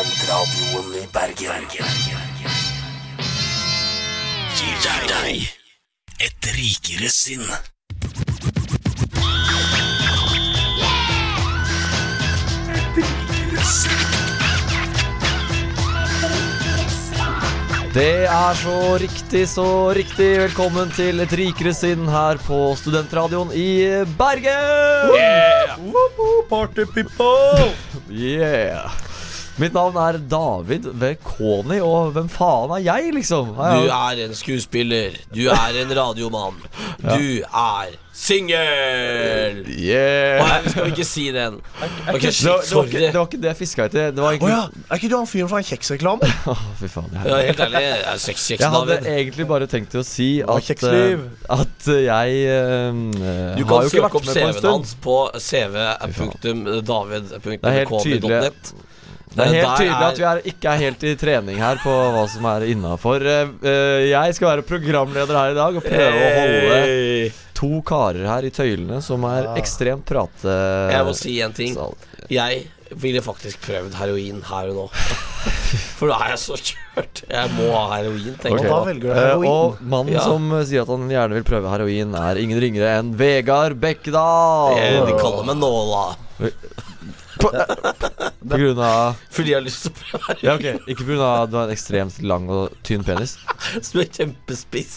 Studentradioen i Bergen. Gir deg et rikere sinn. Det er så riktig, så riktig. Velkommen til Et rikere sinn her på Studentradioen i Bergen! Party people! Yeah! Mitt navn er David Vekoni, og hvem faen er jeg, liksom? Er Du er en skuespiller. Du er en radiomann. Du er singel. Yeah! Nei, skal vi ikke si den? Ok, Det shit, var, det, var ikke, det var ikke det jeg fiska etter. Det var Å egentlig ja, er ikke du han fyren fra en kjeksreklame? Åh, Fy faen. Jeg, Ja, helt ærlig, jeg er sexkjeks, jeg hadde David. egentlig bare tenkt å si at, eh, at jeg uh, Du har kan ikke søke vært opp CV-en hans på cv.david.vkb.net. Det er helt tydelig. Det er helt tydelig at vi er, ikke er helt i trening her på hva som er innafor. Jeg skal være programleder her i dag og prøve å holde to karer her i tøylene som er ekstremt prate... Jeg må si en ting. Jeg ville faktisk prøvd heroin her og nå. For da er jeg så kjørt. Jeg må ha heroin, tenker da jeg. Eh, heroin. og mannen Ja. som eh, sier at han gjerne vil prøve heroin, er ingen ringere enn Vegard Bekkedal. Eh, De kaller meg Nåla. På grunn av Fordi jeg har lyst til å prøve. Ja, ok. Ikke på av at du har en ekstremt lang og tynn penis. Som er kjempespiss.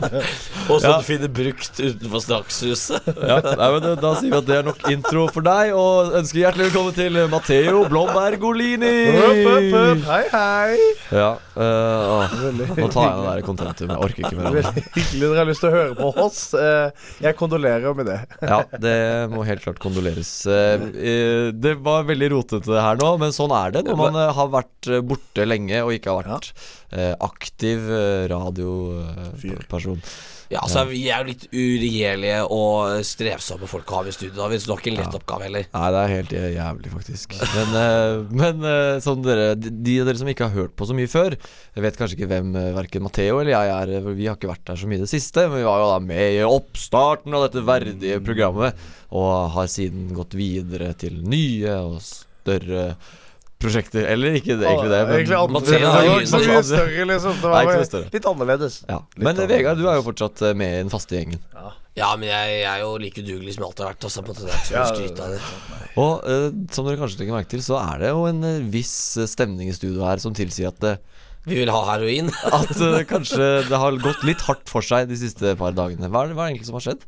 Og som Ja. du finner brukt utenfor Strakshuset. Ja, nei, men da, sier vi at det er nok intro for deg, og ønsker hjertelig velkommen til Matteo Blomberg Golini. Up, up, up. Hei, hei. Ja, øh, nå tar jeg det der kontentum. Jeg orker ikke mer det. veldig hyggelig dere har lyst til å høre på oss. Eh, Jeg kondolerer med det. Ja, det må helt klart kondoleres. Det eh, Det var veldig rotete her nå, men sånn er det når man eh, har vært eh, borte lenge og ikke har vært eh, aktiv radioperson. Ja, altså Vi er jo litt uregjerlige og strevsomme folk å ha i studio. Da. Det var ikke en lett oppgave heller. Nei, det er helt eh, jævlig, faktisk. Men, eh, men sånn som dere, de av dere som ikke har hørt på så mye før, vet kanskje ikke hvem uh, verken Matheo eller jeg er. eh, Vi har ikke vært der så mye i det siste, men vi var jo da med i oppstarten av dette verdige programmet, og har siden gått videre til nye og større prosjekter. Eller ikke det, egentlig det, men Egentlig andre- det var ikke mye større, liksom. Det var litt annerledes. Ja. Litt Men eh, annerledes. Vegard, du er jo fortsatt eh, med i den faste gjengen. Ja, men jeg, jeg er jo like udugelig som jeg alltid har vært. Altså, på det der, Ja, skryt av det. Og uh, som dere kanskje legger merke til, så er det jo en uh, viss stemning i studio her som tilsier at, uh, Vi vil ha heroin. at kanskje det har gått litt hardt for seg de siste par dagene. Hva er det, hva er det egentlig som har skjedd?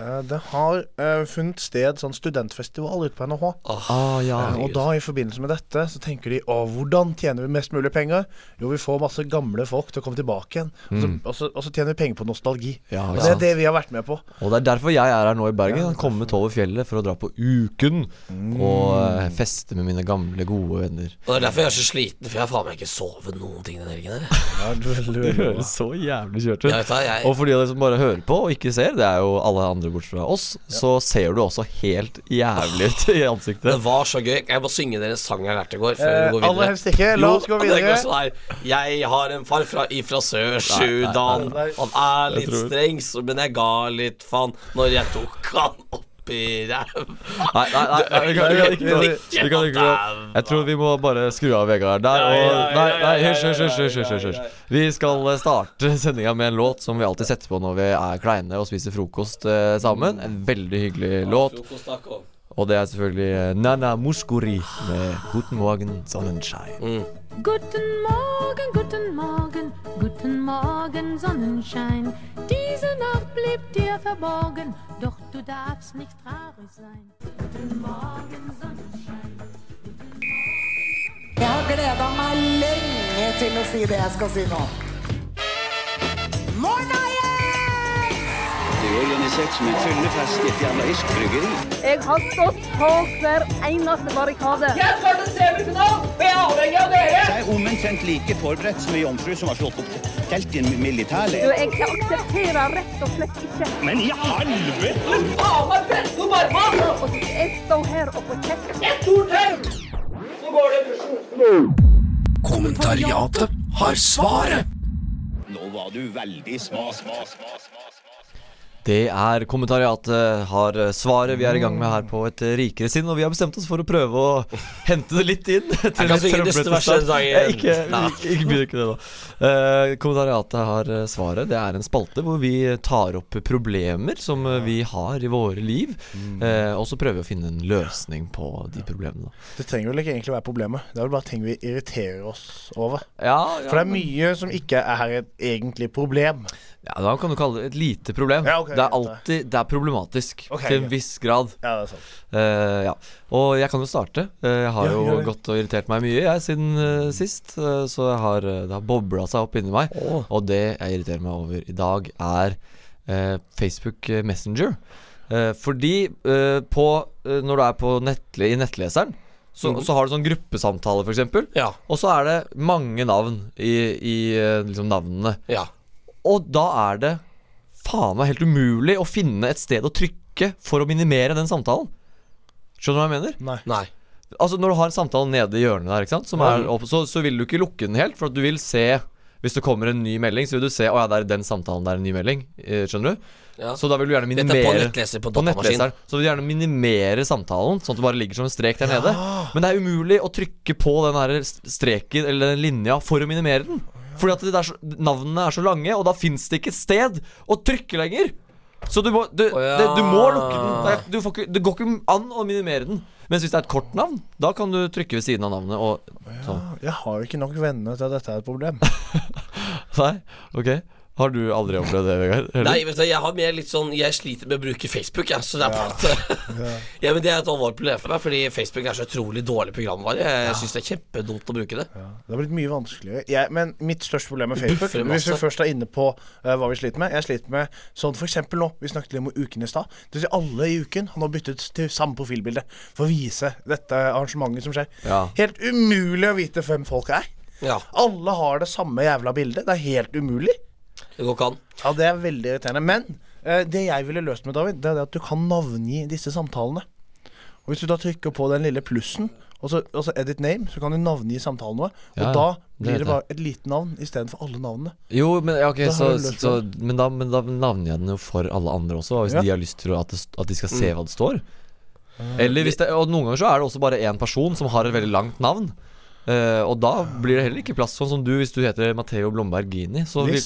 Eh, Det har uh, funnet sted sånn studentfestival ute på NHH. Ah, ja. uh, og da i forbindelse med dette så tenker de å, hvordan tjener vi mest mulig penger? Jo, vi får masse gamle folk til å komme tilbake igjen. Og, så, og, så, og så tjener vi penger på nostalgi. Ja, og det er det vi har vært med på. Og det er derfor jeg er her nå i Bergen. Ja, har kommet over fjellet for å dra på Uken og uh, feste med mine gamle, gode venner. Og det er derfor jeg er så sliten, for jeg har faen meg ikke sovet noen ting den helgen her. Ja, du, Det du, bra. høres så jævlig kjørt ut. Og for de av dere som bare hører på og ikke ser, det er jo alle andre bort fra oss, så ser du også helt jævlig ut i det var så gøy. Jeg må synge dere en sang jeg lærte i går. Før vi Eh, går videre aller helst ikke. La oss gå Jo, det videre. sånn. Jeg har en far fra, ifra Sør-Sudan. Han er litt streng, men jeg ga litt faen når jeg tok han opp i ræva. Nei, nei, nei, nei nei, vi kan ikke vi kan ikke Jeg tror vi må bare skru av Vegard der. Og, nei, nei, hysj, hysj. Vi skal starte sendinga med en låt som vi alltid setter på når vi er kleine og spiser frokost eh, sammen. En veldig hyggelig låt. Og det er selvfølgelig eh, Nana Muskuri med 'Guten Morgen Sonnenschein'. Guten Morgen, guten Morgen, guten Morgen, Sonnenschein. Diese Nacht blieb dir verborgen, doch du darfst nicht traurig sein. Guten Morgen, Sonnenschein. Jeg har gleda meg lenge til å si det jeg skal si nå. Morna! Det er som en fyllefest i et jævla irsk bryggeri. Jeg har stått på hver eneste barrikade. Jeg er omtrent like forberedt som ei jomfru som har slått opp telt i en militærleir. jeg aksepterer rett og slett ikke Men i helvete! Og jeg står her og får kjeft. Kommentariatet har svaret. Nå var du veldig sma, sma, sma, sma. Det er kommentariatet har eh, svaret vi er i gang med her på et eh, rikere sinn, og vi har bestemt oss for å prøve å hente det litt inn. til kan litt synge neste vers den sangen. Eh, Ikke, ikke, ikke ikke det, da. Eh, kommentariatet har eh, svaret. Det er en spalte hvor vi tar opp problemer som eh, vi har i våre liv, eh, og så prøver vi å finne en løsning på de problemene. Det trenger vel ikke egentlig være problemet. Det er vel bare ting vi irriterer oss over. Ja, ja, For det er mye som ikke er et egentlig problem. ja, Da kan du kalle det et lite problem. Ja, okay, det er alltid Det er problematisk okay, til en viss grad. Ja, det er sant. Uh, ja. Og jeg kan jo starte. Jeg har jo gått og irritert meg mye jeg siden sist. så jeg har, det har bobla seg opp inni meg. Og det jeg irriterer meg over i dag, er eh, Facebook Messenger. Eh, fordi eh, på, eh, når du er på nettle i nettleseren, så, så har du sånn gruppesamtale, f.eks. Ja. Og så er det mange navn i, i eh, liksom navnene. Ja. Og da er det faen meg helt umulig å finne et sted å trykke for å minimere den samtalen. Skjønner du hva jeg mener? Nei. Nei. Altså Når du har samtalen nede i hjørnet der, ikke sant Som er opp, så, så vil du ikke lukke den helt, for at du vil se Hvis det kommer en ny melding, så vil du se Å ja, det er den samtalen, det er en ny melding. Eh, Skjønner du? Ja. Så da vil du gjerne Dette minimere er på nettleser på på nettleseren. Så vil du gjerne minimere samtalen, sånn at det bare ligger som en strek der nede. Men det er umulig å trykke på den her streken eller den linja for å minimere den. Fordi at det er så, navnene er så lange, og da fins det ikke et sted å trykke lenger. Så du må, du, oh, ja. det, du må lukke den. Det, du får ikke, det går ikke an å minimere den. Mens hvis det er et kort navn, da kan du trykke ved siden av navnet og ja, Jeg har jo ikke nok venner til at dette er et problem. Nei, ok. Har du aldri opplevd det, Vegard? Nei, vet du, jeg har mer litt sånn Jeg sliter med å bruke Facebook, jeg. Så det er på en måte ja, men det er et alvorlig problem for meg, fordi Facebook er så utrolig dårlig programvare. Jeg synes det er kjempedumt å bruke det. Det har blitt mye vanskeligere. Jeg, men mitt største problem med Facebook Buffer Hvis vi først er inne på uh, hva vi sliter med Jeg sliter med sånn for eksempel nå Vi snakket litt om uken i stad. Det vil alle i uken Han har byttet til samme profilbilde for å vise dette arrangementet som skjer. Ja. Helt umulig å vite hvem folk er. Ja, Alle har det samme jævla bildet. Det er helt umulig. Det går ikke an. Ja, det er veldig irriterende. Men eh, det jeg ville løst med, David, det er det at du kan navngi disse samtalene. Og Hvis du da trykker på den lille plussen, og så, og så edit name, så kan du navngi samtalen vår. Og Ja, da blir det, det bare et lite navn istedenfor alle navnene. Jo, men, ja, ok, Da har så, du løst så, men, da, men da navnger jeg den jo for alle andre også, hvis Ja. Mm. de har lyst til at, det, st- at de skal se hva det står. Eller hvis det, Og noen ganger så er det også bare én person som har et veldig langt navn. Eh, og da blir det heller ikke plass, sånn som du hvis du heter Matheo Blomberg Gini. Så vil,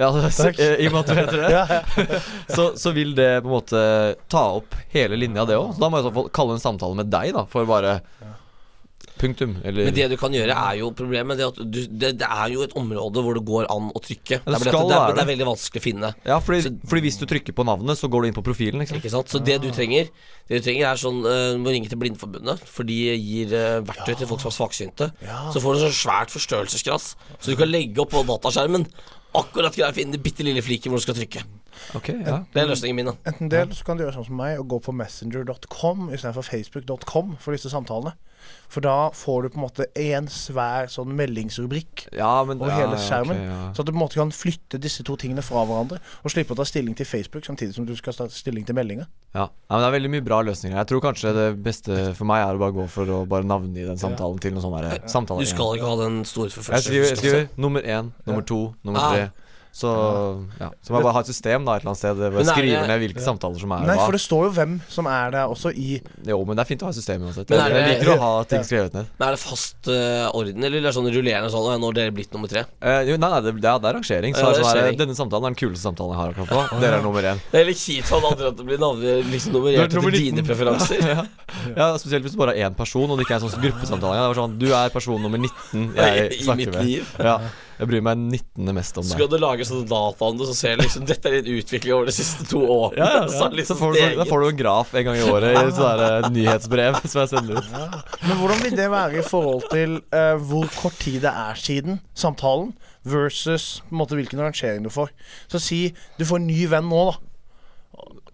ja, Takk. eh, I og med at du heter det, Ja, så, så vil det på en måte ta opp hele linja, det òg. Da må jeg i så fall kalle en samtale med deg, da, for bare Punktum. Eller Men det du kan gjøre, er jo problemet det, at du, det, det er jo et område hvor det går an å trykke. det er bare det, er, det er veldig vanskelig å finne. Ja, fordi, Så- fordi hvis du trykker på navnet, så går du inn på profilen. Liksom. Ikke sant? Så det du trenger Det du trenger er sånn eh, Du må ringe til Blindforbundet, for de gir uh, verktøy til folk som er svaksynte. Så får du sånn svært forstørrelsesglass, så du kan legge opp på dataskjermen akkurat greier å finne den bitte lille fliken hvor du skal trykke. Ok, ja Det er løsningen min, da. Enten det, eller så kan du gjøre sånn som meg og gå på messenger.com istedenfor facebook.com for disse samtalene. For da får du på en måte en svær sånn meldingsrubrikk Ja, men over ja, hele skjermen. Okay, ja. Så at du på en måte kan flytte disse to tingene fra hverandre. Og slippe å ta stilling til Facebook samtidig som du skal ta stilling til meldinger. Ja. ja, men Det er veldig mye bra løsninger. Jeg tror kanskje det beste for meg er å bare gå for å bare navngi den samtalen til noen sånn derre samtale. Du skal ikke ha den store Jeg skriver, jeg skriver nummer én, nummer to, nummer Ah. tre. Så ja Så må bare ha et system da et eller annet sted hvor jeg er skriver ned hvilke samtaler som er Nei, hva. for det står jo hvem som er der også i Jo, men det er fint å ha et system uansett. Men Jeg, det, jeg liker å ha ting Ja. skrevet ned. Men er det fast uh, orden, eller er det sånn rullerende sånn Når dere har blitt nummer tre? Uh, jo, nei, nei, det, det, er, det er rangering. Så Ja, er er sånn her. Denne samtalen er den kuleste samtalen jeg har akkurat nå. Dere er nummer én. Det er litt kjipt for alle andre at det blir navnet liksom nummerert nummer etter dine preferanser. ja. ja, Spesielt hvis det bare er én person, og det ikke er en sånn gruppesamtale. Det var sånn, Du er person nummer 19 jeg I snakker mitt med. liv. Ja, jeg bryr meg 19. mest om det. Skal du lage sånne data om det, så ser du liksom Dette er din utvikling over de siste to årene. Ja, ja, ja. Så, liksom Så får du, da får du en graf en gang i året i et sånt eh, nyhetsbrev som jeg sender ut. Men hvordan vil det være i forhold til uh, hvor kort tid det er siden samtalen, versus på en måte hvilken rangering du får? Så si du får en ny venn nå, da.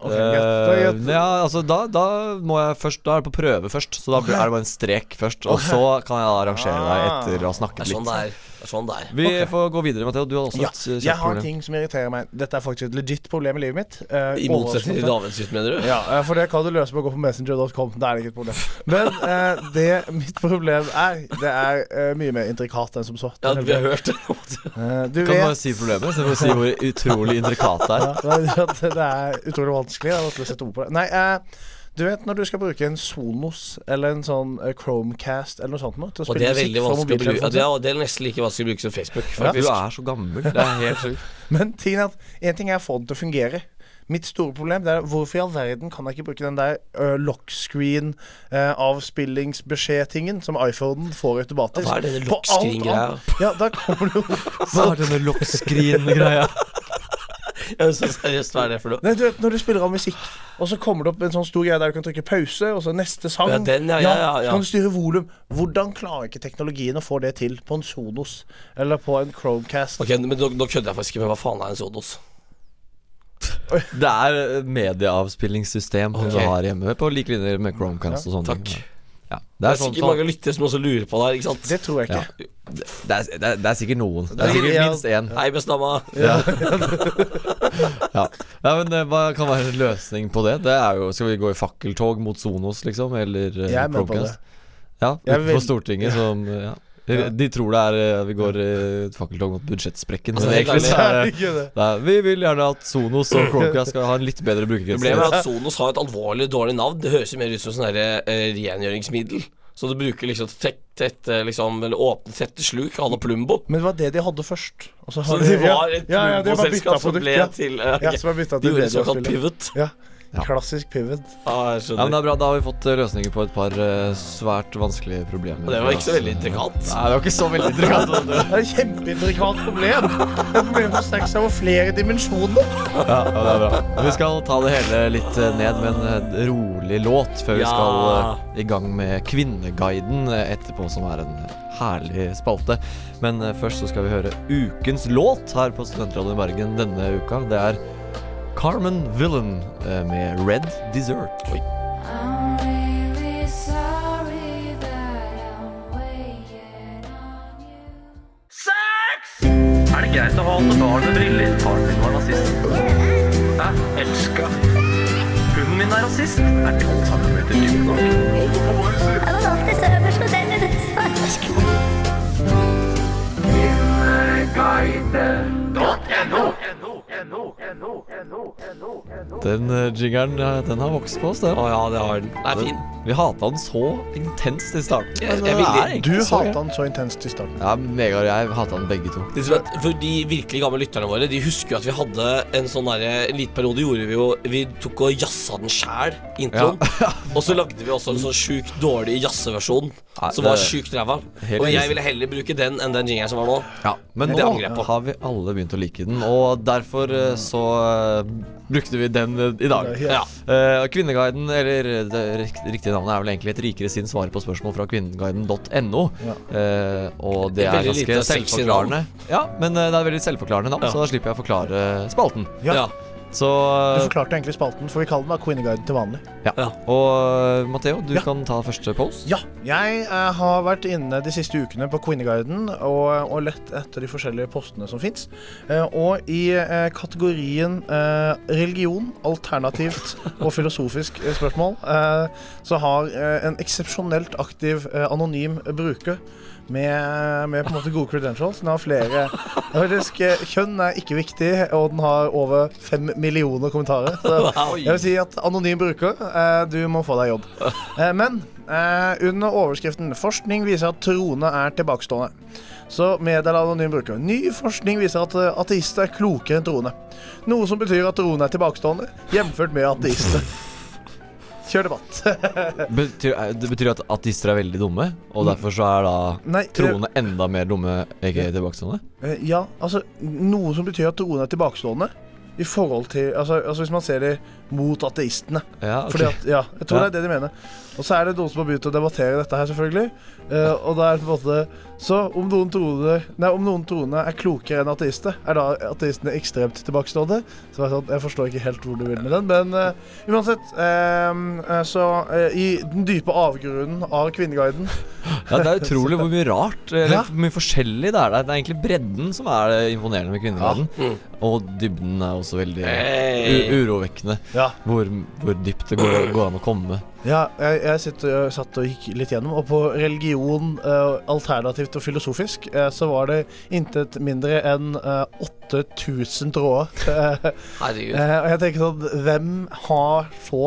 Okay, det- ja, altså da, da må jeg først Da er det på prøve først. Så da er det bare en strek først. Og så kan jeg da rangere deg etter å ha Det snakket sånn litt. Det. Sånn der. Vi får gå videre, Matheo. Du har også Ja, et eh, jeg har en problem. ting som irriterer meg. Dette er faktisk et legit problem i livet mitt. Uh, I motsetning til. Davids ut, mener du? Ja, uh, for det kan du løse med å gå på messenger.com. Det er ikke et problem. Men uh, det mitt problem er, det er eh, mye mer intrikat enn som så. Ja, vi har hørt det. Eh, du Kan du bare si problemet, så får får si hvor utrolig intrikat det er. ja, det er- utrolig vanskelig. Jeg har sette ord på det. Nei, eh, du vet når du skal bruke en Sonos eller en sånn eh, Chromecast eller noe sånt noe, til å spille musikk fra vanskelig. Ja, det, er, det er nesten like vanskelig å bruke som Facebook, Du er så gammel. Det er helt sjukt. Men tingen er at en ting er å få den til å fungere. Mitt store problem det er hvorfor i all verden kan jeg ikke bruke den der uh, lockscreen uh, avspillingsbeskjed-tingen som iPhonen får automatisk. Hva er denne lockscreen-greia? Ja, da kommer det jo Hva er denne lockscreen-greia? Ja, så seriøst, hva er det for noe? Nei, du vet, Når du spiller av musikk, og så kommer det opp en sånn stor greie der du kan trykke pause, og så neste sang Ja, den, ja, ja, ja, ja. Så kan du styre volum. Hvordan klarer ikke teknologien å få det til på en Sonos eller på en Chromecast? Ok, men nå, nå kødder jeg faktisk ikke med hva faen er en Sonos? Det er medieavspillingssystem okay. du har hjemme, på like linje med Chromecast og sånne Takk. ting. Ja. Det Det er sikkert sånn, sikkert mange lyttere som også lurer på det her, ikke sant? Det tror jeg ja. ikke. det, er, det, er, det er sikkert noen. Det er er- sikkert ja. minst én. Hei, bestdama. Ja. ja. ja, men eh, hva kan være en løsning på det? Det er jo Skal vi gå i fakkeltog mot Sonos, liksom? Eller uh, Jeg er med på Chromecast? Ja, Jeg ute vil- på Stortinget som ja. Ja. De tror det er eh, Vi går i et fakkeltog mot budsjettsprekken, Altså, men egentlig så er det ikke det. Nei, vi vil gjerne at Sonos og Chromecast skal ha en litt bedre brukerkrets. Problemet er at Sonos har et alvorlig dårlig navn. Det høres jo mer ut som sånn eh, rengjøringsmiddel. Så du bruker liksom tett, tett liksom, eller åpne tette sluk alle Plumbo. Men det var det de hadde først. Og så Så det de- var et ja, ja, det Plumbo-selskap som ble til uh, Ja, som De gjorde det såkalt pivot. Ja. Ja. Klassisk pivot. Ah, jeg Ja, men det er bra, Da har vi fått eh, løsninger på et par eh, svært vanskelige problemer. Og det var ikke så veldig intrikat. Nei, det var ikke så veldig intrikat. Det er et kjempeintrikat problem. Et problem som strekker seg over flere dimensjoner. ja, det er bra. Vi skal ta det hele litt eh, ned med en rolig låt før vi skal uh, i gang med Kvinneguiden etterpå, som er en herlig spalte. Men uh, først så skal vi høre ukens låt her på Studentradioen i Bergen denne uka. Det er Carmen Villain eh, med Red Dessert. Oi. I'm really sorry that I'm waiting on you. Er det greit å ha alle barn med briller? Faren min var nazist. Jeg elska. Hunden min er rasist. Er 12 cm dyp nok? Jeg var alltid øverst på Den uh, jingeren eh, den har vokst på oss, den. Å ja, det har den. Den er fin. Vi hata den så intenst i starten. Jeg- er Du hata han den så intenst i starten. Ja, Vegard og jeg hata den begge to. Det som at for De virkelig gamle lytterne våre De husker jo at vi hadde en sånn der, En liten periode gjorde vi jo Vi tok og jazza den sjæl, introen. Og så lagde vi også en sånn sjukt dårlig jazzeversjon som var sjukt ræva. Og jeg ville heller bruke den enn den jingeren som var nå. Ja, Men Det nå på. har vi alle begynt å like den, og derfor eh, så eh, brukte vi den eh, i dag. Ja. Eh, Kvinneguiden, eller det riktige navnet er vel egentlig Et rikere sinn svarer på spørsmål fra kvinneguiden.no. Eh, og det er ganske selvforklarende. Ja, men eh, det er veldig selvforklarende navn, Ja. så da slipper jeg å forklare spalten. Ja. Så Du forklarte egentlig spalten, for vi kaller den da Queeneguiden til vanlig. ja. Ja. Og eh, Matheo, du Ja. kan ta første post. Ja, jeg eh, har vært inne de siste ukene på Queeneguiden og, og lett etter de forskjellige postene som fins. Eh, og i eh, kategorien eh, religion, alternativt og filosofisk eh, spørsmål, eh, så har en eksepsjonelt aktiv anonym bruker med, med på en måte gode credentials. Den har flere faktisk, eh, Kjønn er ikke viktig, og den har over fem millioner kommentarer. Så jeg vil si at anonym bruker, eh, du må få deg jobb. Eh, men under overskriften 'Forskning viser at troende er tilbakestående', så meddeler anonym bruker ny forskning viser at ateister er klokere enn troende. Noe som betyr at troende er tilbakestående, jevnført med ateister. Kjør debatt. Betyr, eh, det betyr at ateister er veldig dumme, og derfor så er da Nei, troende enda mer dumme, ikke tilbakestående? Eh, Ja, altså noe som betyr at troende er tilbakestående i forhold til Altså, altså hvis man ser det mot ateistene. Ja, okay. Fordi at, ja, jeg tror Ja. det er det de mener. Og så er det noen som har begynt å debattere dette her, selvfølgelig. Uh, og da er det på en måte Så om noen troende Nei, om noen troende er klokere enn ateister, er da ateistene ekstremt tilbakestående? Så sånn, jeg forstår ikke helt hvor du vil med den, men uh, uansett eh, Så i den dype avgrunnen av Kvinneguiden Ja, det er utrolig hvor mye rart Eller Ja. hvor mye forskjellig det er der. Det er egentlig bredden som er imponerende med Kvinneguiden. Mm. Og dybden er også veldig Hey. urovekkende. Ja. Hvor, hvor dypt det går, går an å komme. Ja, jeg, jeg sitter, satt og gikk litt gjennom, og på religion, eh, alternativt og filosofisk, eh, så var det intet mindre enn eh, 8000 tråder. Eh, Herregud. eh, og jeg tenker sånn Hvem har så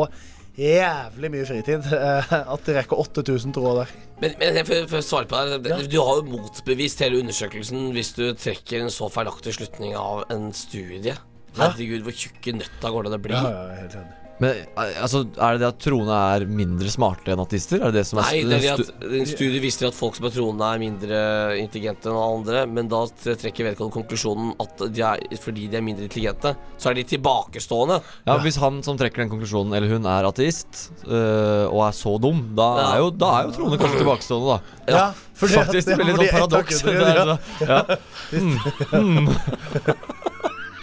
jævlig mye fritid eh, at de rekker 8000 tråder? Men, men jeg får- får svare på det. Du har jo motbevist hele undersøkelsen hvis du trekker en så feilaktig slutning av en studie. Herregud, hvor tjukke nøtta går det an å bli? Ja, ja, helt enig. Men eh, altså, er det det at troende er mindre smarte enn ateister? Er det det som er Nei, det er det at en studie viser at folk som er troende, er mindre intelligente enn alle andre. Men da trekker vedkommende konklusjonen at de er, fordi de er mindre intelligente, så er de tilbakestående. Ja, Hvis han som trekker den konklusjonen, eller hun, er ateist øh, og er så dum, da Ja. er jo, da er jo troende kanskje tilbakestående, da. Ja, at- Faktisk. Det ja, blir litt sånn paradoks. Ja. Ja. Mm. Mm.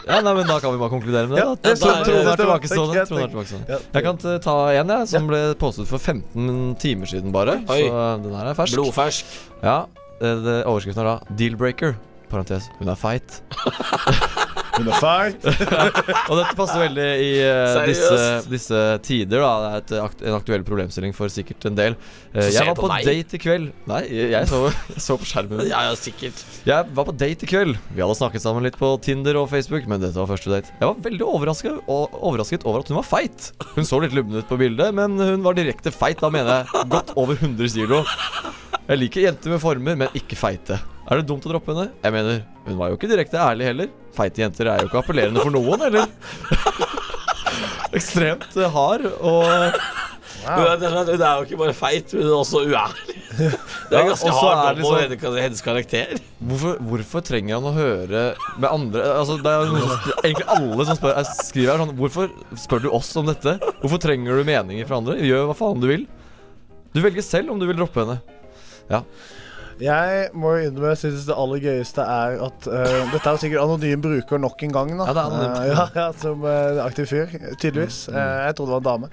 Ja, nei, men Da kan vi bare konkludere med det. Ja, det Tro- er- tilbakestående. Troende er tilbakestående. Jeg kan ta en jeg, som ble postet for 15 timer siden bare. Oi. Så den her er fersk. Blodfersk. Ja, det, det, Overskriften er da 'Deal-breaker'. Parentes, hun er feit. Hun a fight. Og dette passer veldig i uh, disse, disse tider. da Det er et, en aktuell problemstilling for sikkert en del. Uh, jeg var på på date i kveld. Nei, jeg, jeg, så, jeg så på skjermen. Ja, ja, sikkert. Jeg var på date i kveld. Vi hadde snakket sammen litt på Tinder og Facebook, men dette var første date. Jeg var veldig overrasket, og, overrasket over at hun var feit. Hun så litt lubben ut på bildet, men hun var direkte feit. Da mener jeg godt over 100 kilo. Jeg liker jenter med former, men ikke feite. Er det dumt å droppe henne? Jeg mener, hun var jo ikke direkte ærlig heller. Feite jenter er jo ikke appellerende for noen, eller? Ekstremt eh, hard og Hun er, sånn- hun er jo ikke bare feit, hun er også uærlig. Det er ganske ja, så hard er dom over liksom- hennes- hennes karakter. Hvorfor, hvorfor trenger han å høre med andre Altså det er som Egentlig alle som spør jeg skriver her sånn Hvorfor spør du oss om dette? Hvorfor trenger du meninger fra andre? Gjør hva faen du vil Du velger selv om du vil droppe henne Ja Jeg må innrømme jeg synes det aller gøyeste er at uh, Dette er sikkert anonym bruker nok en gang. da Ja, det er anonym. Eh, ja, ja, Som uh, aktiv fyr, tydeligvis. Eh, jeg trodde det var en dame.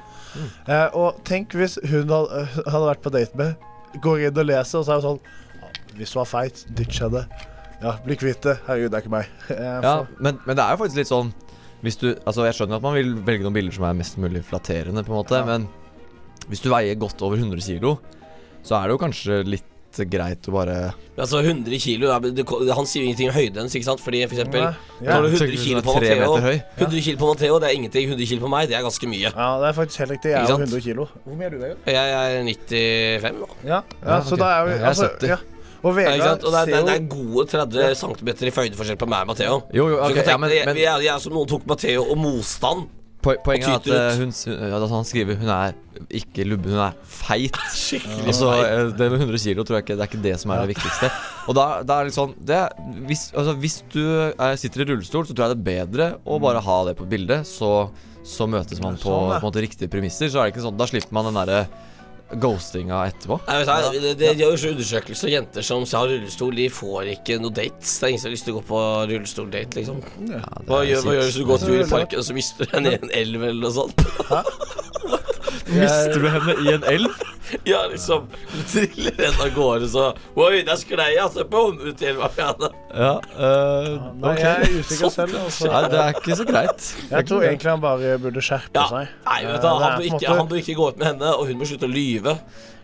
Eh, og tenk hvis hun hadde, hadde vært på date med Går inn og leser, og så er hun sånn Hvis du var feit, ditch henne. Ja, bli kvitt det. Herregud, det er ikke meg. Ja, men, men det er jo faktisk litt sånn Hvis du Altså jeg skjønner at man vil velge noen bilder som er mest mulig flatterende på en måte Men hvis du veier godt over 100 kilo Så er det jo kanskje litt greit å bare Altså 100 kilo ja, det, Han sier jo ingenting om høyden, ikke sant? Fordi for eksempel Nei, ja. Når du 100 kilo på Matheo 100 kilo på Matheo, det er ingenting. 100 kilo på meg, det er ganske mye. ja, det er faktisk helt riktig. Jeg er jo 100 kilo. Hvor mye er du, Vegard? Jeg er 95 nå. Ja, ja, Ja, så okay. da er vi Jeg er altså, 70. Ja. Og Ja, Vegard ikke? Og det er, det, er, det er gode 30 cm i føydeforskjell på meg og Matheo. Jo, jo, Så ok, ja, men, men vi er, jeg er som noen tok Matheo og moste han. po Poenget er at eh, hun, ja, han skriver Hun er ikke lubben, hun er feit Skikkelig Altså, det med 100 kilo tror jeg ikke Det er ikke det som er det viktigste. Og da, da er det litt sånn det, hvis, altså, hvis du eh, sitter i rullestol, så tror jeg det er bedre å bare ha det på bildet. Så, så møtes man på, Sånn, på måte riktige premisser. Så er det ikke sånn Da slipper man den derre ghostinga etterpå. Nei, vet du, det, det, de har jo så undersøkelser, og jenter som har rullestol, de får ikke noe dates. Det er ingen som har lyst til å gå på rullestoldate, liksom. Ja, Hva gjør, hva gjør du hvis du går tur i parken, og så mister du en elv eller noe sånt? Mister du henne i en elv? Ja, liksom. Du triller henne av gårde, så Oi, der sklei jeg, Se på henne ut i elva. Ja, uh, Ja. eh, Nei, ok. jeg er usikker selv. Altså. Nei, det er ikke så greit. Jeg tror egentlig han bare burde skjerpe Ja. seg. Nei, vet du, Eh, han bør ikke, han bør ikke gå ut med henne, og hun må slutte å lyve.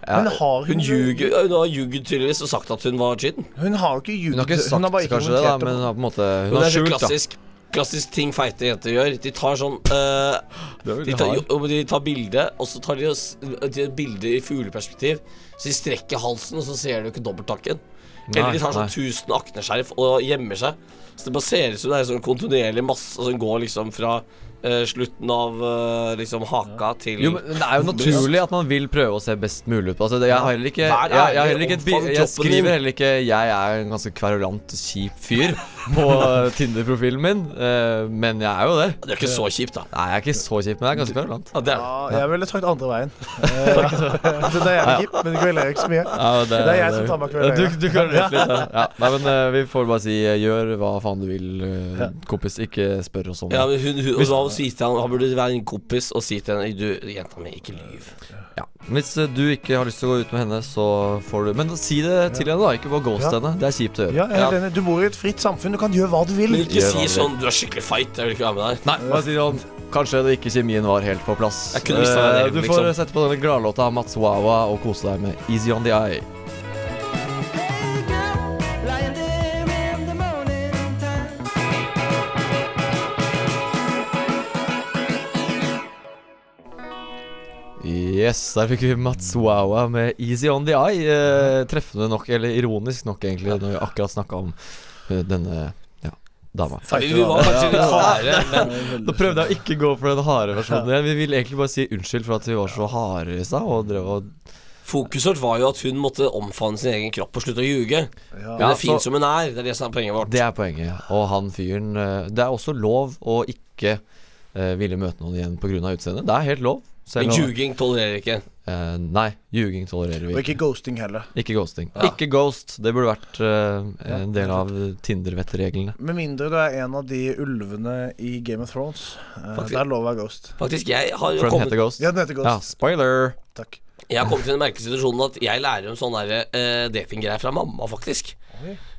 Men har hun Hun ljuger Hun har ljugd tydeligvis og sagt at hun var tynn. Hun har jo ikke Hun har ikke sagt Hun har bare ikke kanskje det, da, men hun har på en måte Hun hun har er skjult, da. Klassisk ting feite jenter gjør. De tar sånn uh, de, tar, jo, de tar bilde, og så tar de, et de bilde i fugleperspektiv. Så de strekker halsen, og så ser du ikke dobbelttakken. Eller de tar sånn nei. 1000 akneskjerf og gjemmer seg. Så det bare ser ut som det er sånn kontinuerlig masse som går liksom fra Uh, slutten av uh, liksom haka til Jo, men Det er jo naturlig at man vil prøve å se best mulig ut. Altså, det, jeg har heller ikke jeg, jeg, har heller ikke et Jeg skriver heller ikke 'jeg er en ganske kverulant, kjip fyr' på Tinder-profilen min, eh, men jeg er jo det. Det er ikke så kjipt, da. Nei, jeg er ikke så kjip, men jeg er ganske kverulant. Ja. Ja, jeg ville sagt andre veien. Eh, det er jeg kjipt, men det kveler ikke så mye. Ja, det, Det er jeg som tar meg kvelden. Du, du kan rett litt, ja. ja. Nei, men eh, vi får bare si gjør hva faen du vil, kompis. Ikke spør oss om det. Ja, men hun, hun, hun, hun, hun, hun, hun, hun burde være en kompis og si til henne Du, jenta mi, ikke lyv. Ja. Hvis eh, du ikke har lyst til å gå ut med henne, så får du Men si det til henne, da. Ikke bare ghost Ja. henne. Det er kjipt å gjøre. Ja, enig. Du bor i et fritt samfunn. Du kan gjøre hva du vil. Men ikke Gjør si sånn Du er skikkelig feit, jeg vil ikke være med deg. Nei, bare si sånn Kanskje det ikke kjemien var helt på plass. Jeg kunne mistet meg Eh, det, du får liksom. sette på denne gladlåta av Mats Wawa og kose deg med Easy On The Eye. Yes, der fikk vi Mats Wawa med Easy On The Eye. Eh, treffende nok, eller ironisk nok egentlig, når vi akkurat snakka om eh, denne ja, dama. Vi, vi var kanskje litt harde, men Nå prøvde jeg å ikke gå for den harde versjonen igjen. Vi vil egentlig bare si unnskyld for at vi var så harde i stad. Og drev og fokuset vårt var jo at hun måtte omfavne sin egen kropp og slutte å ljuge. Hun Ja, er fin som hun er. Det er det som er poenget vårt. Det er poenget. Og han fyren eh, Det er også lov å ikke eh, ville møte noen igjen pga. utseendet. Det er helt lov. Men ljuging tolererer ikke. Uh, nei, ljuging tolererer vi Og ikke. ikke ghosting heller. Ikke ghosting. Ja. Ikke ghost. Det burde vært uh, en del av Tinder-vettreglene. Med mindre du er en av de ulvene i Game of Thrones. Uh, Faktisk. det er lov å være ghost. Faktisk, jeg har For den kommet, heter Ghost. Ja, den heter Ghost. Ja, spoiler! Takk. jeg har kommet til den merkelige situasjonen at jeg lærer om sånne uh, datinggreier fra mamma, faktisk.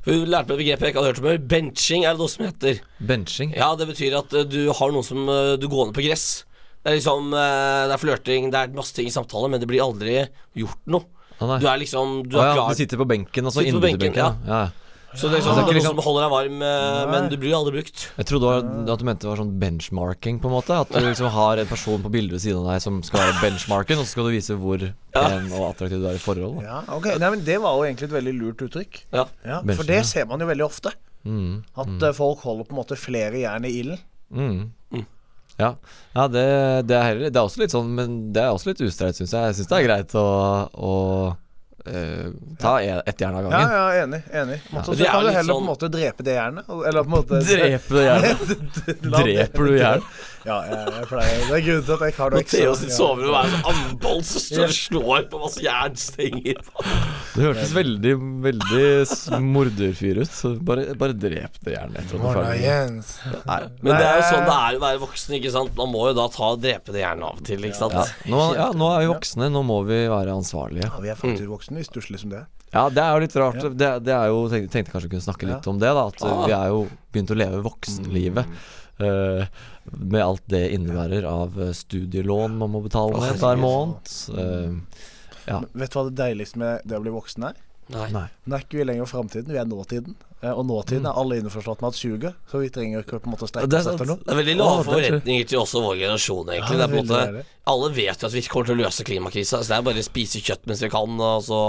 Hun lærte meg et begrep jeg ikke hadde hørt om før. Benching er det noe som heter. Benching. Ja, det betyr at uh, du har noen som uh, Du går ned på gress. Det er liksom eh, Det er flørting, det er masse ting i samtale, men det blir aldri gjort noe. Ah. Du er liksom Du er ja, du sitter på benken, altså Sitter på benken, benken, Ja. Ja. Så det er, Altså, liksom, det er noe liksom- som holder deg varm, eh, men du blir aldri brukt. Jeg trodde var, at du mente det var sånn benchmarking, på en måte. At du liksom har en person på bildet ved siden av deg som skal være benchmarken, og så skal du vise hvor pen og attraktiv du er i forhold. Da. Ja, ok Nei, men Det var jo egentlig et veldig lurt uttrykk. Ja. Ja, for det ser man jo veldig ofte. Mm. At mm. folk holder på en måte flere jern i ilden. Mm. Ja, ja det, det, er det er også litt sånn Men det er også litt ustreit, syns jeg. Jeg syns det er greit å, å eh, ta e- ett jern av gangen. ja, enig. enig Måte, så det er kan du heller sånn- på en måte drepe det jernet. Eller på en måte Dreper du jernet? Dreper du jern? Ja, jeg, jeg pleier Det er grunnen til at jeg ikke har noe Theo sitt ja. soverom er en andball som står og slår på masse jernstenger. Det hørtes veldig veldig morderfyr ut. Så bare, bare drep det jernet er. Nei. Men det er jo sånn det er å være voksen, ikke sant. Man må jo da ta og drepe det jernet av og til, ikke sant. Ja. Nå, ja, nå er vi voksne. Nå må vi være ansvarlige. Ja, vi er faktisk voksne. Vi stusslig som det. Ja, det er jo litt rart. Det, det er jo, tenkte, tenkte kanskje vi kunne snakke litt om det. da At Ah. vi er jo begynt å leve voksenlivet. eh, med alt det innebærer av eh, studielån man må betale ned hver måned. Uh, ja. Vet du hva det deiligste med det å bli voksen er? Nei. Nei. Nå er ikke vi lenger framtiden, vi er nåtiden. Eh, Og nåtiden er alle innforstått med at suger, så vi trenger ikke på en måte strekke Det er oss etter noe. Det er veldig lave det er forventninger til også vår generasjon, egentlig. Ja, det er på en måte. Alle vet jo at vi ikke kommer til å løse klimakrisa, så det er bare å spise kjøtt mens vi kan, og så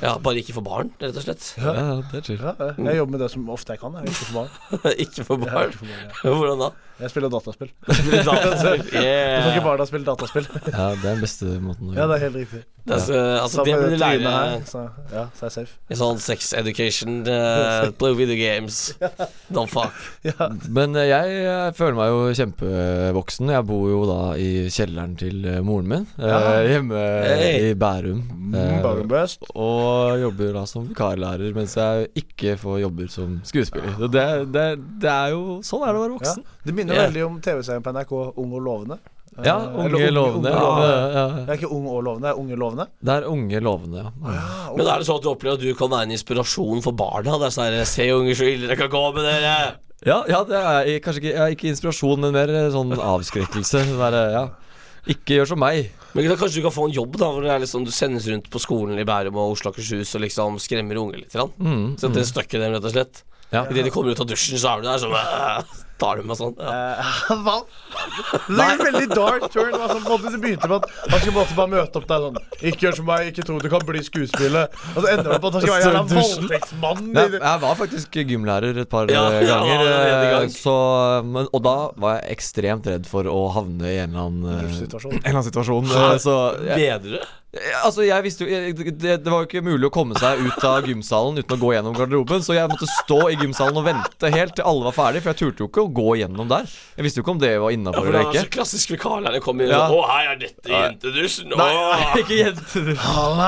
Ja, bare ikke få barn, rett og slett. Ja, det er chill. Ja, jeg jobber med det som ofte jeg kan. Jeg ikke for barn. ikke få Jeg ikke for barn ja. Hvordan da? Jeg spiller dataspill. Dataspill. Jeg får ikke bare spille dataspill. Ja, det er den beste måten å Ja, det er helt riktig. Det, er, så- altså, det du lære her, så, ja, så er jeg safe. i sånn sex education. Uh, play video games. Don't fuck. Ja. Men jeg, jeg, eh, føler meg jo kjempevoksen. Jeg bor jo da i kjelleren til eh, moren min, eh, Ja. hjemme Hey. i Bærum. Uh, Eh, og jobber da som vikarlærer, mens jeg ikke får jobber som skuespiller. Det, det, det er jo Sånn er det å være Ja. Det minner veldig om TV-serien på NRK, Ung og lovende. Eh, Ja, eller unge lovende. Ja, lovende. ja, Det er ikke ung og lovende, det er unge lovende. Det er unge lovende, ja. Ja, Men er det sånn at du opplever at du kan være en inspirasjon for barna? Det er sånn her, Se unger så ille det kan gå med dere! Ja, ja det er kanskje ikke, ja, ikke inspirasjon, men mer eh, sånn avskrekkelse. Der, ja. Ikke gjør som meg. Men da, kanskje du kan få en jobb, da hvor det er liksom, du sendes rundt på skolen i Bærum og Oslo og Akershus og liksom skremmer unger litt. grann. Mm, Sette en støkk i dem, rett og slett. Ja. Idet de kommer ut av dusjen, så er du der sånn Tar du med sånn? Ja. Eh, Hva? Det er en veldig dark turn. Altså, på en måte, det begynte med at han skulle på bare møte opp der sånn Ikke gjør som meg, ikke tro du kan bli skuespiller. Og så ender det på at han skal være en voldtektsmann. Jeg var faktisk gymlærer et par Ja, eh, ja, ganger. eh, gang. så, men, og da var jeg ekstremt redd for å havne i en eller annen, en eller annen situasjon. Så jeg, Bedre? Altså, jeg visste jo jeg, det, det var jo ikke mulig å komme seg ut av gymsalen uten å gå gjennom garderoben, så jeg måtte stå i gymsalen og vente helt til alle var ferdige, for jeg turte jo ikke å gå gjennom der. Jeg visste jo ikke om det var Ja, innafor for det eller er så vikar der det kommer inn Ja. og Å, her er dette jentedusjen! Nei, ikke jentedusjen.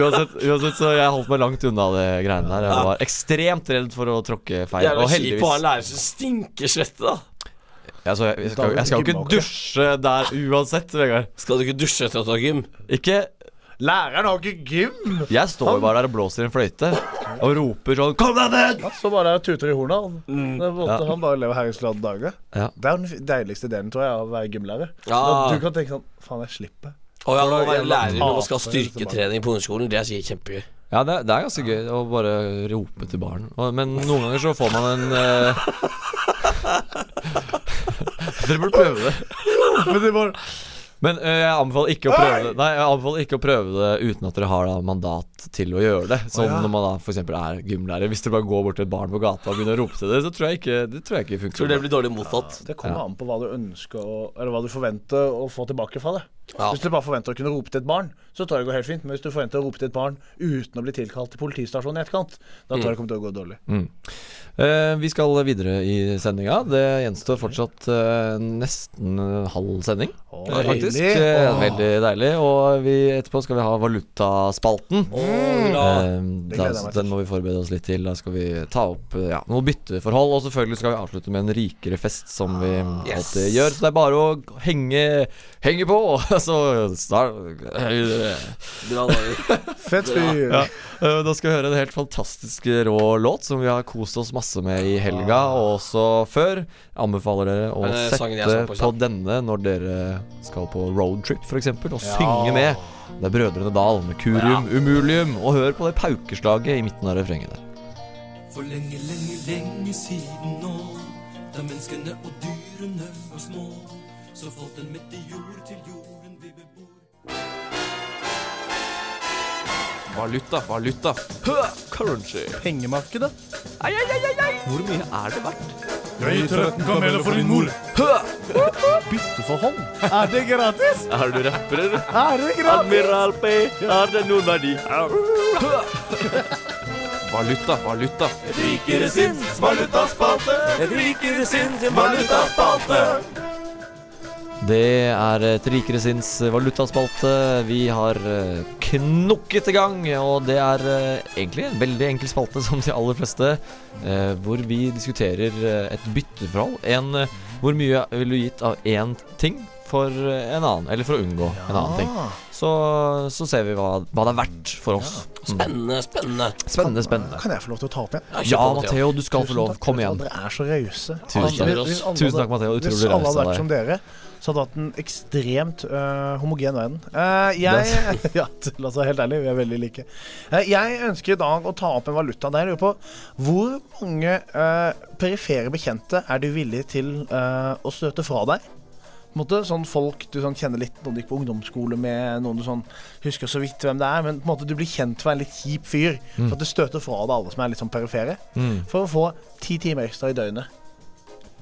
Uansett, uansett, så jeg holdt meg langt unna det greiene der. Jeg var ekstremt redd for å tråkke feil. Jævla Og kjipt å ha en heldigvis lærer som stinker svette, da. Altså, jeg, jeg, skal, jeg skal jo ikke dusje der uansett, Vegard. Skal du ikke dusje etter at du har gym? Ikke Læreren har ikke gym! Jeg står jo bare der og blåser i en fløyte og roper sånn Kom deg ned! Ja, så bare der og tuter i hornet. Han. Mm. Ja. han bare lever her i glade dager. Ja. Det er den deiligste delen, tror jeg, av å være gymlærer. Ja. Du kan tenke sånn Faen, jeg slipper. Å ja, å være lærer når man skal ha styrketrening på ungdomsskolen, det er kjempegøy. Ja, det, det er ganske gøy å bare rope til barn. Men noen ganger så får man en eh, Dere burde prøve det. Men det var Men eh, jeg anbefaler ikke å prøve det Nei, jeg anbefaler ikke å prøve det uten at dere har da mandat til å gjøre det. Sånn oh, ja. når man da f.eks. er gymlærer. Hvis dere bare går bort til et barn på gata og begynner å rope til det, så tror jeg ikke det tror jeg ikke funker. Tror det blir dårlig mottatt. Det kommer Ja. an på hva du ønsker å, Eller hva du forventer å få tilbake fra det. Ja. Hvis du bare forventer å kunne rope til et barn, så tror jeg det går helt fint. Men hvis du forventer å rope til et barn uten å bli tilkalt til politistasjonen i etterkant, da tror jeg det kommer til å gå dårlig. Mm. Eh, vi skal videre i sendinga. Det gjenstår fortsatt eh, nesten halv sending, Åh, eh, faktisk. deilig. Eh, veldig deilig. Og vi, etterpå skal vi ha valutaspalten. Åh. Eh, da, den må vi forberede oss litt til. Da skal vi ta opp eh, ja, noen bytteforhold. Og selvfølgelig skal vi avslutte med en rikere fest, som vi Yes. alltid gjør. Så det er bare å henge, henge på. Så start Fett fyr. ja. Eh, Da skal vi høre en helt fantastisk rå låt som vi har kost oss masse med i helga, og også før. Anbefaler dere å sette på på denne når dere skal på roadtrip, f.eks., og Ja. synge med. Det er Brødrene Dal med Kurium Umulium, og hør på det paukeslaget i midten av refrenget der. For lenge, lenge, lenge siden nå, da menneskene og dyrene var små, så falt en meteor til jorden Valuta, valuta. Currency. Pengemarkedet. Hvor mye er det verdt? Jeg gir 13 kameler for din mor. Bytte for hånd? Er det gratis? Er du rapper, eller? Er det gratis? Admiral P, har det noen verdi? Valuta, valuta. Rikere sinns valutaspalte, et rikere sinns valutaspalte. Det er et rikere sinns valutaspalte. Vi har eh, knokket i gang, og det er eh, egentlig en veldig enkel spalte, som de aller fleste, eh, hvor vi diskuterer eh, et bytteforhold. En, eh, hvor mye ville du gitt av én ting for eh, en annen, eller for å unngå en annen ting. Så, så ser vi hva, hva det er verdt for oss. Ja. Spennende, spennende. Spennende, spennende. Kan jeg få lov til å ta opp igjen? Ja, Matheo. Du skal få lov. Kom igjen. Dere er så rause. Tusen Tusen takk. Matheo. hvis alle av hadde- Hvis alle hadde vært som dere, så hadde det vært en ekstremt uh, homogen verden. Uh, jeg Ja, La oss være helt ærlig, vi er veldig like. Uh, jeg ønsker i dag å ta opp en valuta der jeg lurer på hvor mange perifere bekjente er du villig til å støte fra deg? Måte, sånn folk du sånn kjenner litt, noen du gikk på ungdomsskole med, noen du sånn husker så vidt hvem det er, men på en måte du blir kjent for en litt kjip fyr. For at du støter fra deg alle som er litt sånn perifere. Mm. For å få ti timer ekstra i døgnet.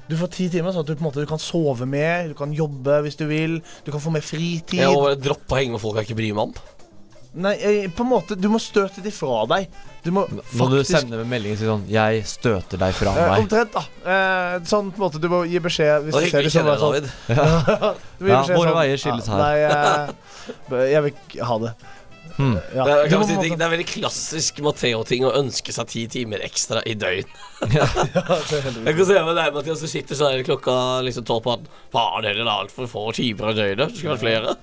Du får ti timer, sånn at du på en måte du kan sove mer, du kan jobbe hvis du vil, du kan få mer fritid. Jeg må bare droppe å henge med folk jeg ikke bryr meg om. Nei, eh, på en måte, du må støte det fra deg. Du må Må du faktisk sende med melding og si sånn 'Jeg støter deg fra eh, meg'. Omtrent, da. Eh, sånn på en måte, du må gi beskjed hvis du ser det sånn deg, David. du må gi Ja, våre sånn, veier skilles her. Nei, jeg, jeg vil ikke ha det. Hmm. Ja. Det, er, Du si, det, det er veldig klassisk Matheo-ting å ønske seg ti timer ekstra i døgn. Ja, det. Jeg kan se med deg, Mathias, som sitter sånn klokka liksom tolv på at Faen, det er altfor få timer i døgnet. Det skulle vært flere.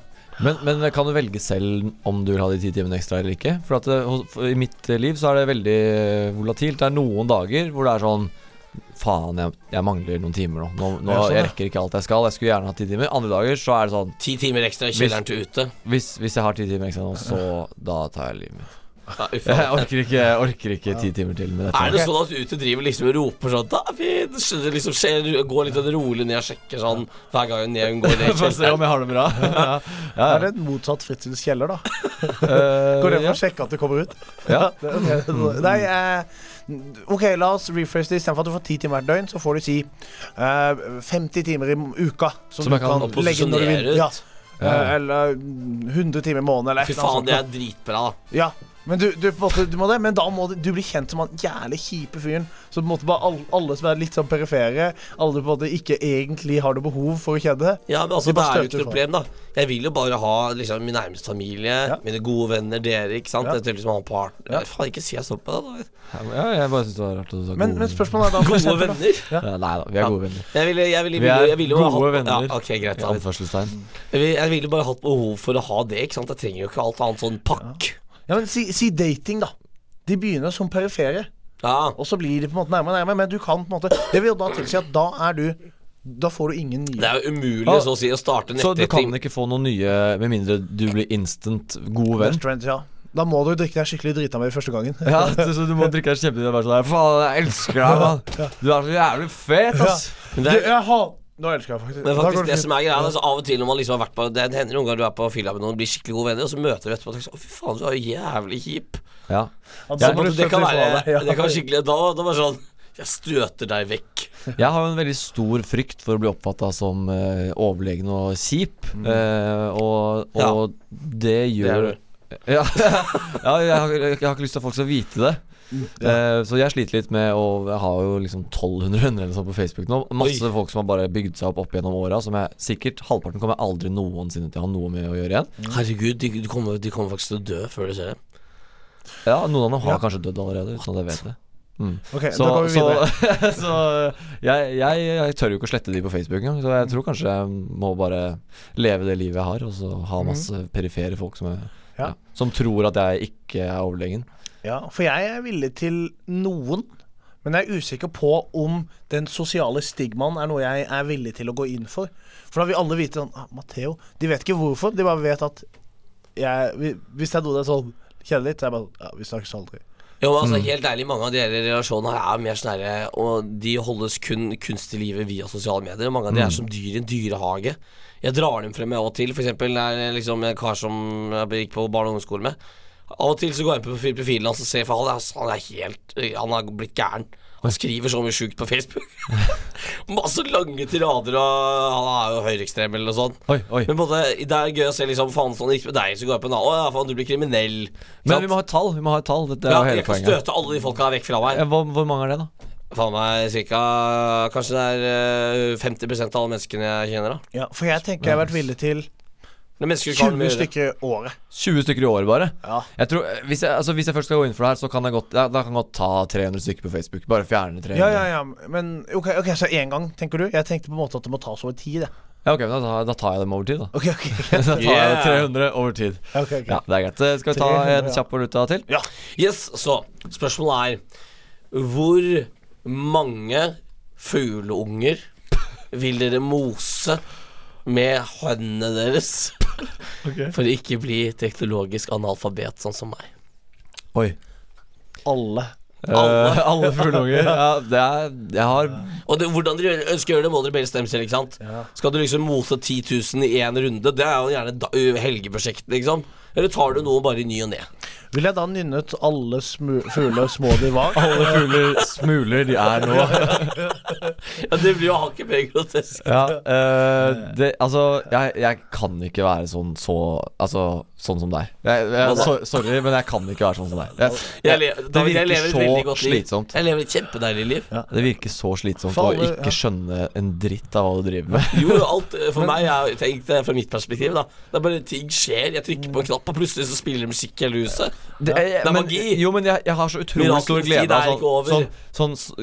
Men, men kan du velge selv om du vil ha de ti timene ekstra eller ikke? For at det, for I mitt eh, liv så er det veldig eh, volatilt. Det er noen dager hvor det er sånn Faen, jeg, jeg mangler noen timer nå. nå, nå sånn, jeg rekker ikke alt jeg skal. Jeg skulle gjerne hatt ti timer. Andre dager så er det sånn Ti timer ekstra i kjelleren til ute. Hvis, hvis jeg har ti timer ekstra nå, så da tar jeg livet mitt. Ja, Jeg orker ikke, jeg orker ikke ti timer til med dette. Er det sånn at Ute driver liksom og roper sånn Da fint, liksom skjer, Går litt rolig ned og sjekker sånn hver gang ned hun går ned i se om jeg har det bra. ja, ja, Er det et motsatt Fritzels kjeller, da? Eh, Går det for ja. å sjekke at du kommer ut? Ja. det. Nei, eh, OK, la oss rephrase det. Istedenfor at du får ti timer hvert døgn, så får du si uh, 50 timer i uka. Som jeg kan legge når du vil. ut. Ja. Eh, eller 100 timer i måneden, eller Fy faen, det er dritbra. Ja, men du, du, måte, du må det Men da må du, du bli kjent som han jævlig kjipe fyren. Så på en måte bare alle, alle som er litt sånn perifere, alle på en måte ikke egentlig har noe behov for å kjenne det. Ja, men altså, det er jo ikke noe problem, da. Jeg vil jo bare ha liksom min nærmeste familie, mine gode venner, dere, ikke sant. Ja. Jeg liksom ha en partner. Ja. Faen, ikke si jeg stopp på det, da. Ja, jeg bare syns det var rart at du sa Men, gode men spørsmålet er da Gode eksempel, venner? Ja. Ja, Nei da, vi er gode venner. Jeg ville, jeg ville, Vi er jeg ville gode hatt- venner. Ja, ok, greit. I Da. anførselstegn. Jeg ville, jeg ville bare hatt behov for å ha det, ikke sant. Jeg trenger jo ikke alt annet sånn pakk. Ja, men si, si dating, da. De begynner som perifere, Ja. og så blir de på en måte nærmere og nærmere. Men du kan på en måte Det vil jo da tilsi at da er du Da får du ingen nye. Det er jo umulig Ah, så å si å starte Så du kan ikke få noen nye med mindre du blir instant god venn? Trend, ja. Da må du drikke deg skikkelig drita med første gangen. Ja, du- så du må drikke deg kjempedrita og være sånn Faen, jeg elsker deg, mann. Du er så jævlig fet, ass. Men det er, jeg har Nå elsker jeg faktisk. men faktisk det som er greia, altså, av og til når man liksom har vært på Det hender noen ganger du er på fylla med noen, blir skikkelig gode venner, og så møter du etterpå og tenker sånn Å, fy faen, du er jo jævlig kjip. Ja. Ja, det kan være. Det kan være skikkelig Da, da var bare sånn Jeg støter deg vekk. Jeg har jo en veldig stor frykt for å bli oppfatta som uh, overlegen og kjip. Eh, og, og det gjør ja, ja jeg, har, jeg har ikke lyst til at folk skal vite det. Eh, så jeg sliter litt med å Jeg har jo liksom 1200 venner eller sånn på Facebook nå. Masse Oi. folk som har bare bygd seg opp opp gjennom åra, som jeg sikkert halvparten kommer jeg aldri noensinne til å ha noe med å gjøre igjen. Herregud, de, de, kommer, de kommer faktisk til å dø før du ser dem. Ja, noen av dem har Ja. kanskje dødd allerede, uten at jeg vet det. Mm. Ok, Så, da går vi så, videre. så jeg, jeg, jeg tør jo ikke å slette de på Facebook engang. Så jeg tror kanskje jeg må bare leve det livet jeg har, og så ha masse perifere folk som, Ja. ja, som tror at jeg ikke er overlegen. Ja, for jeg er villig til noen. Men jeg er usikker på om den sosiale stigmaen er noe jeg er villig til å gå inn for. For da vil alle vite sånn ah, Matheo De vet ikke hvorfor, de bare vet at jeg, Hvis jeg det er sånn kjedelig, så er jeg bare Ja, vi snakkes aldri. Jo, men Mm. altså Helt ærlig, mange av de her relasjonene her er mer sånn Og de holdes kun kunst i livet via sosiale medier. Og mange av de Mm. er som dyr i en dyrehage. Jeg drar dem frem av og til. For eksempel det er liksom en kar som jeg gikk på barne- og ungdomsskole med. Av og til så går jeg på profilen hans og ser For han er, han er helt Han har blitt gæren. Han skriver så mye sjukt på Facebook. Masse lange tirader, og han er jo høyreekstrem eller noe sånt. Oi, oi. Men både, det er gøy å se liksom Faen, sånn gikk med deg, så går jeg på en annen Å ja, faen, du blir kriminell. Men vi må ha et tall. Vi må ha et tall Dette er Ja, jo hele jeg kan støte alle de folka vekk fra meg. Ja, Hvor, hvor mange er det, da? Faen meg cirka Kanskje det er eh, 50% av alle menneskene jeg kjenner, da. Ja, For jeg tenker jeg har vært villig til 20 stykker i året. 20 stykker i året, bare? Ja. Jeg tror, hvis, jeg, altså, hvis jeg først skal gå inn for det her, så kan jeg godt ja, Da kan jeg godt ta 300 stykker på Facebook. Bare fjerne 300. Ja, ja, ja. Men ok, ok, så én gang, tenker du? Jeg tenkte på en måte at det må tas over tid. jeg. Ja, ok, men da, tar- da tar jeg dem over tid, da. Okay, okay, okay. da tar jeg 300 over tid. Okay, ok. Ja, det er greit. Eh, Skal vi ta 300, en ja. kjapp valuta til? Ja. Yes, så spørsmålet er Hvor mange fugleunger vil dere mose med håndene deres for å ikke bli teknologisk analfabet, sånn som meg? Oi. Alle. Alle. Eh, alle fugleunger. Ja, det er Jeg har Og det, hvordan dere ønsker å gjøre det, må dere bare bestemme selv. ikke sant? Skal du liksom mose 10 000 i én runde? Det er jo gjerne da, helgeprosjektet, liksom. Eller tar du noe bare i ny og ne? Vil jeg da nynnet alle fugler små de var? Alle fugler smuler de er nå. Ja, Det blir jo hakket mer grotesk. Ja, uh, det, altså jeg, jeg kan ikke være sånn så Altså sånn som deg. Jeg, jeg, så, sorry, men jeg kan ikke være sånn som deg. Jeg, Jeg, det jeg virker lever så slitsomt. Jeg lever et kjempedeilig liv. Det virker så slitsomt For å ikke ja. skjønne en dritt av hva du driver med. Jo, alt for for meg er tenkte, fra mitt perspektiv, da. Det er bare ting skjer. Jeg trykker på en knapp, og plutselig så spiller musikk i hele huset. Det, Det er men, magi. Jo, men jeg, jeg har så utrolig stor glede av sånn, sånn, sånn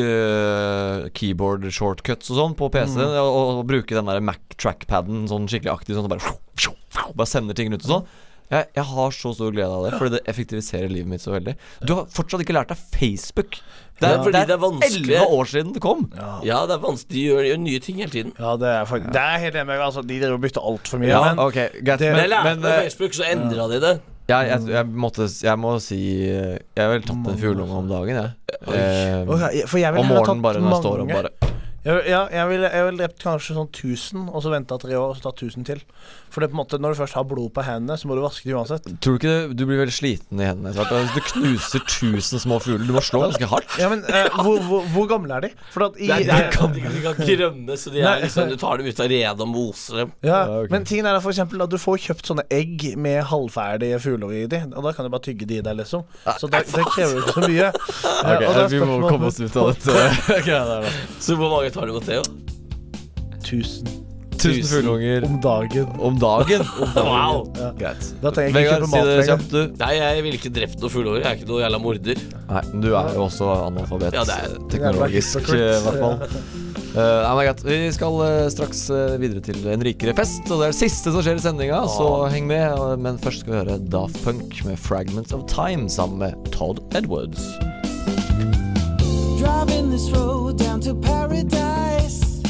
uh, keyboard shortcuts og sånn på PC. Mm. Og, og bruke den der Mac trackpaden sånn skikkelig aktiv, sånn bare, bare sender ting rundt og sånn. Jeg, jeg har så stor glede av det, fordi det effektiviserer livet mitt så veldig. Du har fortsatt ikke lært deg Facebook. Det Ja, er, fordi det det er vanskelig. elleve år siden det kom. Ja, det er vanskelig. De gjør, gjør nye ting hele tiden. Ja, det er, faktisk, det er helt enig med. Altså, de driver og bytter altfor mye. Ja, men okay, get, det- Men jeg lærte men, på øh, Facebook, så endra de det. Jeg, jeg, jeg, måtte, jeg må si eh, Jeg har vel tatt en fugleunge om dagen, jeg. Eh, for jeg vil, om morgenen bare når jeg står opp, bare. Jeg, ja, jeg ville vil drept kanskje sånn 1000, og så venta tre år, og så tatt 1000 til. For det er på en måte når du først har blod på hendene, så må du vaske det uansett. Tror du ikke det, du blir veldig sliten i hendene etter hvert? Du knuser 1000 små fugler, du må slå ganske hardt. Ja, men eh, hvor, hvor, hvor gamle er de? For at i Det er, det er, de, de kan ikke rømme, så de er liksom, du tar dem ut av redet og moser dem. Ja. Men tingen er da for eksempel at du får kjøpt sånne egg med halvferdige fugler i de, og da kan du bare tygge de i deg, liksom. Så det, det krever ikke så mye. Ja, Ok, og da er vi må komme oss ut av dette greia der, da. Så hvor mange tar du, jo. 1000 1000 fugleunger om dagen. om dagen. Wow! Ja. Greit. Da trenger jeg ikke Vegard, kjøpe si det kjapt, du. Nei, jeg ville ikke drept noen fugleunger. Jeg er ikke noe jævla morder. Nei, men du er jo også analfabet. Ja, det er- teknologisk, i hvert fall. Uh, nei, men greit. Vi skal uh, straks uh, videre til en rikere fest, og det er det siste som skjer i sendinga, så heng med. Men først skal vi høre Daft Punk med 'Fragments of Time' sammen med Todd Edwards. Driving this road down to paradise.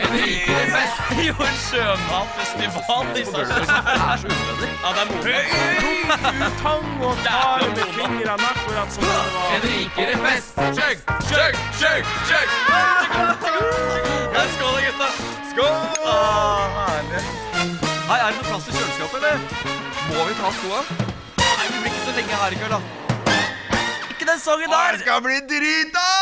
En rikere. Jo, en sjømatfestival i Stavanger. Det så unødvendig. Ja, det er moro. Tang tar med fingrene akkurat som. En rikere fest. Chug, chug, chug, chug. Skål gutta. Skål. Ah, herlig. Hei, er det noe plass til kjøleskapet, eller? Må vi ta skoa? Nei, vi blir ikke så lenge her i kveld, da. Ikke den sangen der! Det skal bli drita!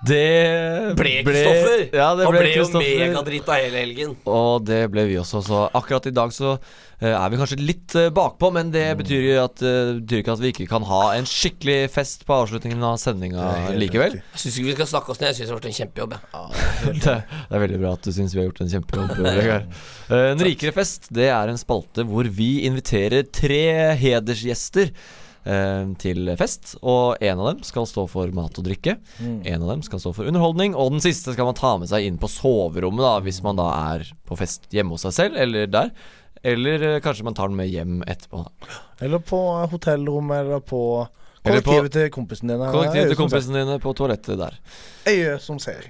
Det Ble Kristoffer. Ja, Han ble ble jo megadritt megadrita hele helgen. Og det ble vi også. Så akkurat i dag så eh, er vi kanskje litt eh, bakpå, men det betyr jo at, eh, betyr ikke at vi ikke kan ha en skikkelig fest på avslutningen av sendinga likevel. Jeg syns ikke vi skal snakke oss ned. Jeg syns det har vært en kjempejobb. Ja. Det, er veldig bra at du syns vi har gjort en kjempejobb. En rikere fest det er en spalte hvor vi inviterer tre hedersgjester til fest. Og en av dem skal stå for mat og drikke. En av dem skal stå for underholdning. Og den siste skal man ta med seg inn på soverommet da hvis man da er på fest hjemme hos seg selv eller der. Eller eh, kanskje man tar den med hjem etterpå. Eller på hotellrommet, Eller på- kollektivet til kompisen din. Kollektivet til kompisene dine på toalettet der. Øye som ser.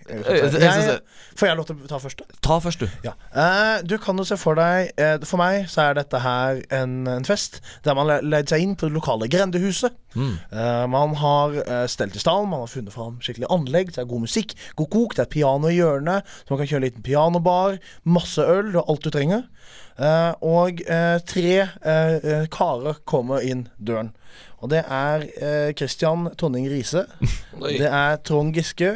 Får jeg lov til å ta først? Ta først, du. Ja. Uh, du kan jo se for deg uh, For meg så er dette her en, en fest der man le- leid seg inn på det lokale grendehuset. Mm. Uh, man har stelt i stallen, man har funnet fram skikkelig anlegg. Det er god musikk, god kok, det er piano i hjørnet, så man kan kjøre en liten pianobar. Masse øl, du har alt du trenger. Eh, og uh, tre eh, karer kommer inn døren. Og det er Kristian Christian Tonning Riise. Det er Trond Giske.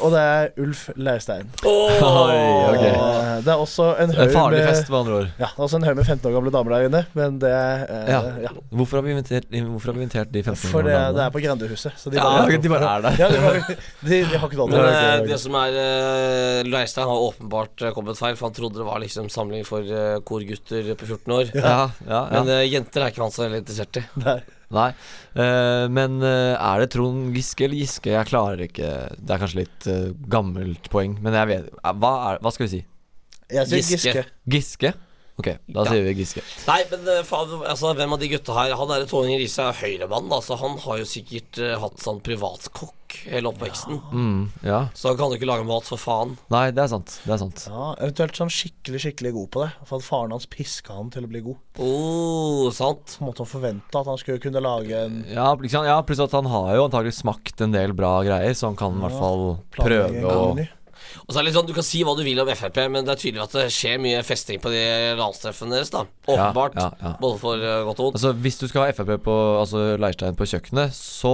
Og det er Ulf Leirstein. Oh, ok. Eh, Det er også en En haug farlig fest, med andre ord. Ja, det er også en haug med 15 år gamle damer der inne, men det eh, Ja. ja. Hvorfor har vi invitert, hvorfor har vi invitert de 15 For det, damene? det er på grendehuset. Så de bare, ja, de bare er der. Ja, de, bare, de, de har ikke noe Men annet. eh, det som er uh, Leirstein har åpenbart eh, kommet feil, for han trodde det var liksom samling for uh, korgutter på 14 år. Ja, ja, ja. Men uh, jenter er ikke han så interessert i. Nei. Eh, men uh, er det Trond Giske eller Giske? Jeg klarer ikke Det er kanskje litt uh, gammelt poeng, men jeg vet Hva, er, hva skal vi si? Jeg sier Giske. Giske. Ok, da Ja. sier vi Giske. Nei, men faen, altså, hvem av de gutta her Han derre Tony Riise er høyremann, da, så han har jo sikkert hatt sånn privatkokk hele oppveksten. Mm, ja. Så han kan jo ikke lage mat, for faen. Nei, det er sant. Det er sant. Ja, eventuelt sånn skikkelig skikkelig god på det. For at faren hans piska han til å bli god. Oh, sant. På en måte Han forvente at han skulle kunne lage en Ja, liksom, ja, pluss at han har jo antagelig smakt en del bra greier, så han kan i hvert fall prøve å. Og så er det litt sånn, Du kan si hva du vil om Frp, men det er tydelig at det skjer mye festing på de landstreffene deres. da Åpenbart. Ja, ja, ja. Både for eh, godt og vondt. Altså, hvis du skal ha Frp på Altså Leirstein på kjøkkenet, så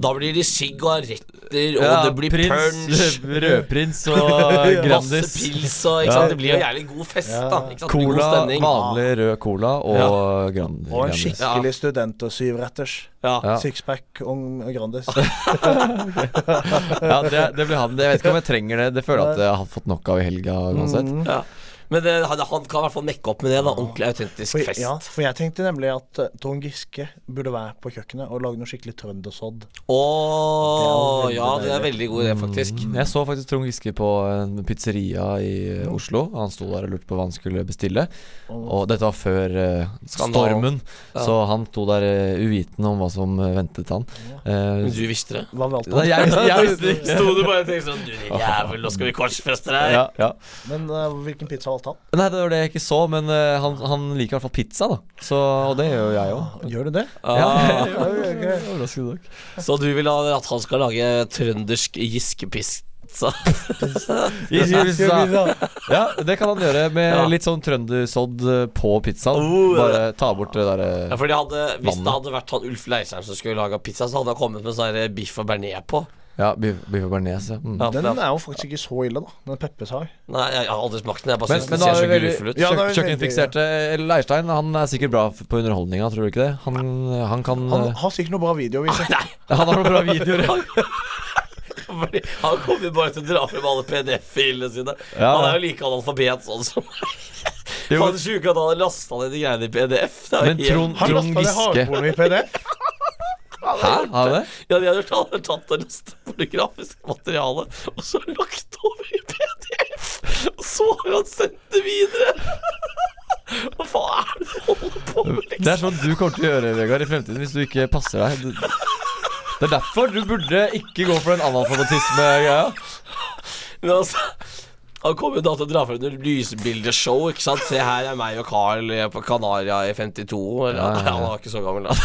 Da blir det sigg og aretter, og Ja, det blir prins, punch. Rødprins og Grandis. Masse pils og ikke Ja. sant? Det blir jo jævlig god fest, da. Ikke sant? Cola, stemning. vanlig rød cola og Ja. Grand, Og en skikkelig student- og syvretters. Ja. Ja. Sixpack og Grandis. Ja, det, det blir han. Jeg vet ikke om jeg trenger det. Det føler jeg at jeg har fått nok av i helga uansett. Mm. Ja. Men det, han, han kan i hvert fall mekke opp med det. da Ordentlig autentisk For, fest. ja, for jeg tenkte nemlig at uh, Trond Giske burde være på kjøkkenet og lage noe skikkelig trøndersodd. Oh, Det ja, det er veldig god idé, faktisk. Mm, Jeg så faktisk Trond Giske på en pizzeria i mm. Oslo. Han sto der og lurte på hva han skulle bestille. Og dette var før uh, stormen, Ja. så han sto der uh, uvitende om hva som eh, ventet han. Eh, Men du visste det? Hva valgte Nei, jeg, visste- jeg visste det ikke. Sto du bare og tenkte sånn Du jævel, nå skal vi korsfeste deg. Ja, ja. Men uh, hvilken pizza valgte han? Nei, det var det jeg ikke så, men uh, han, han liker i hvert fall pizza, da. Så, og det gjør jo jeg òg. Gjør du det? Ja. Overraskende okay. Så du vil ha at han skal lage trøndersk giskepizza? Giskepizza. Ja, det kan han gjøre med Ja. litt sånn trøndersodd eh, på pizzaen. Oh, Bare ta bort det derre Ja, fordi Hvis det hadde vært han Ulf Leirstein som skulle laga pizza, så hadde han kommet med sånn biff og bearnés på. Ja, biff bearnés. Mm. Ja, Den er jo faktisk ikke så ille, da. Den Peppes har. Nei, jeg har aldri smakt den. Jeg bare Men, syns men den ser er så vi grufull ut. Ja, er kjøkkenfikserte Leirstein. Han er sikkert bra på underholdninga, tror du ikke det? Han, han kan Han eh, har sikkert noe bra video å vise. Nei, Han har noen bra videoer. fordi han kommer jo bare til å dra frem alle PDF-filene sine. Ja. Han er jo like analfabet sånn som meg. Faen sjuke at han hadde lasta ned de greiene i PDF. Det er jo Men helt- Trond, Han Trond lasta Giske hardporno i PDF. Hæ? Har han det? Ja, de hadde tatt, tatt neste lastet pornografisk materiale, og så lagt over i PDF. Og så har han sendt det videre. Hva faen er det du holder på med, liksom? Det er sånn du kommer til å gjøre, Vegard, i fremtiden hvis du ikke passer deg. Du, det er derfor du burde ikke gå for den analfabetisme-greia. Men altså han kommer jo da til å dra frem under lysbildeshow. Ikke sant? Se her er meg og Carl på Kanaria i 52. Eller, Ja, ja, ja. Han var ikke så gammel da.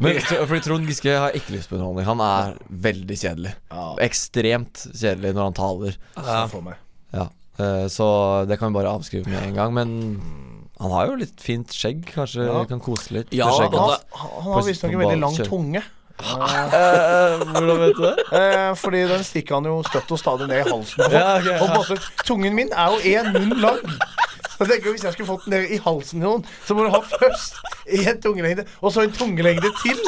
Men fordi Trond Giske har ikke lyst på underholdning. Han er veldig kjedelig. Ekstremt kjedelig når han taler. Ja. Ja, eh, Så det kan vi bare avskrive med en gang. Men han har jo litt fint skjegg. Kanskje Ja. kan kose litt Ja, Han, han, han har visstnok en veldig lang tunge. Eh, Hvordan vet du det? Uh, fordi den stikker han jo støtt og stadig ned i halsen. Ja, okay, ja. Og en tungen min er jo én munn lang. Så jeg tenker Hvis jeg skulle fått den ned i halsen til noen, så må du ha først én tungelengde, og så en tungelengde til.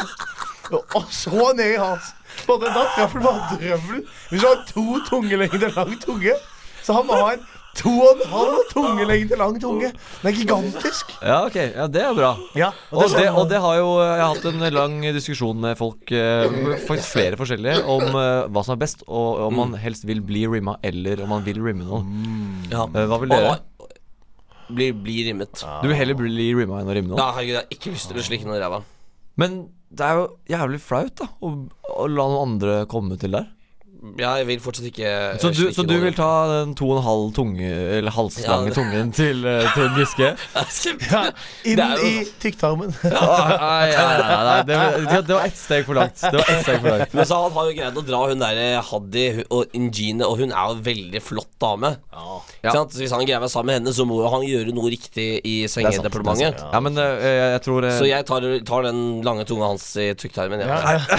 Og så ned i halsen. Både Da treffer du bare drøvelen. Hvis du har to tungelengder lang tunge, så han må ha en to og en halv tungelengde lang tunge. Den er gigantisk. Ja, ok, ja, det er bra. Ja, Og det, og det har jo Jeg har hatt en lang diskusjon med folk, eh, faktisk flere forskjellige, om eh, hva som er best, og om man helst vil bli rimma, eller om man vil rimme noen. Ja. Eh, Hva vil dere? Bli, bli, rimmet. Du vil heller bli rimma enn å rimme noen? Ja, herregud, jeg har ikke lyst til å slikke noen i ræva. Men det er jo jævlig flaut, da, å, å la noen andre komme til der. Ja, jeg vil fortsatt ikke Så du, så du vil ta den to og en halv tunge Eller halslange Ja. tungen til uh, Trond Giske? Ja, inn jo- i tykktarmen. Ah, nei, nei, nei, det, var ett steg for langt. Det var ett steg for langt. Men så han har jo greid å dra hun der Haddy og Ingine, og hun er jo en veldig flott dame. Ja. sant? Så hvis han greier å være sammen med henne, så må jo han gjøre noe riktig i sengedepartementet. sant. Ja, men eh, jeg, jeg tror eh, Så jeg tar, tar den lange tunga hans i tykktarmen. Ja. Ja,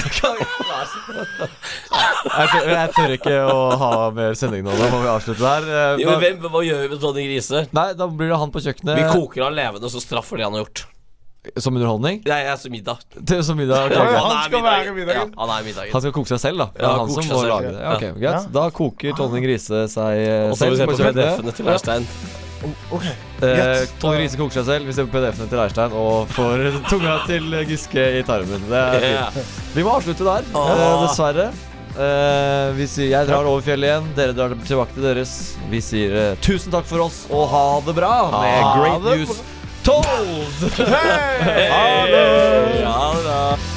ja. Jeg, tør, ikke å ha mer sending nå. Da må vi avslutte der. Eh, Jo, men hvem, hva gjør vi med Tony Grise? nei, da blir det han på kjøkkenet. Vi koker han levende, og så straffer det han har gjort. Som underholdning? Jeg er som middag. Til, som middag? Ja, han er skal være middagen. Ja, han er middagen. Han skal koke seg selv, da? Ja, er han som må selv, lage det. Ja, ok, Ja. greit. Da koker Tony Grise seg selv Og så vi selv se på. PDF-ene til Leirstein. Ok. Eh, Yes. Grise koker seg selv. Vi ser på PDF-ene til Leirstein og får tunga til Giske i tarmen. Det er fint. Vi må avslutte der, eh, dessverre. Eh, vi sier jeg drar over fjellet igjen, dere drar tilbake til deres. Vi sier uh, tusen takk for oss og ha det bra med Ha Great det News Told! Hei! Ha det!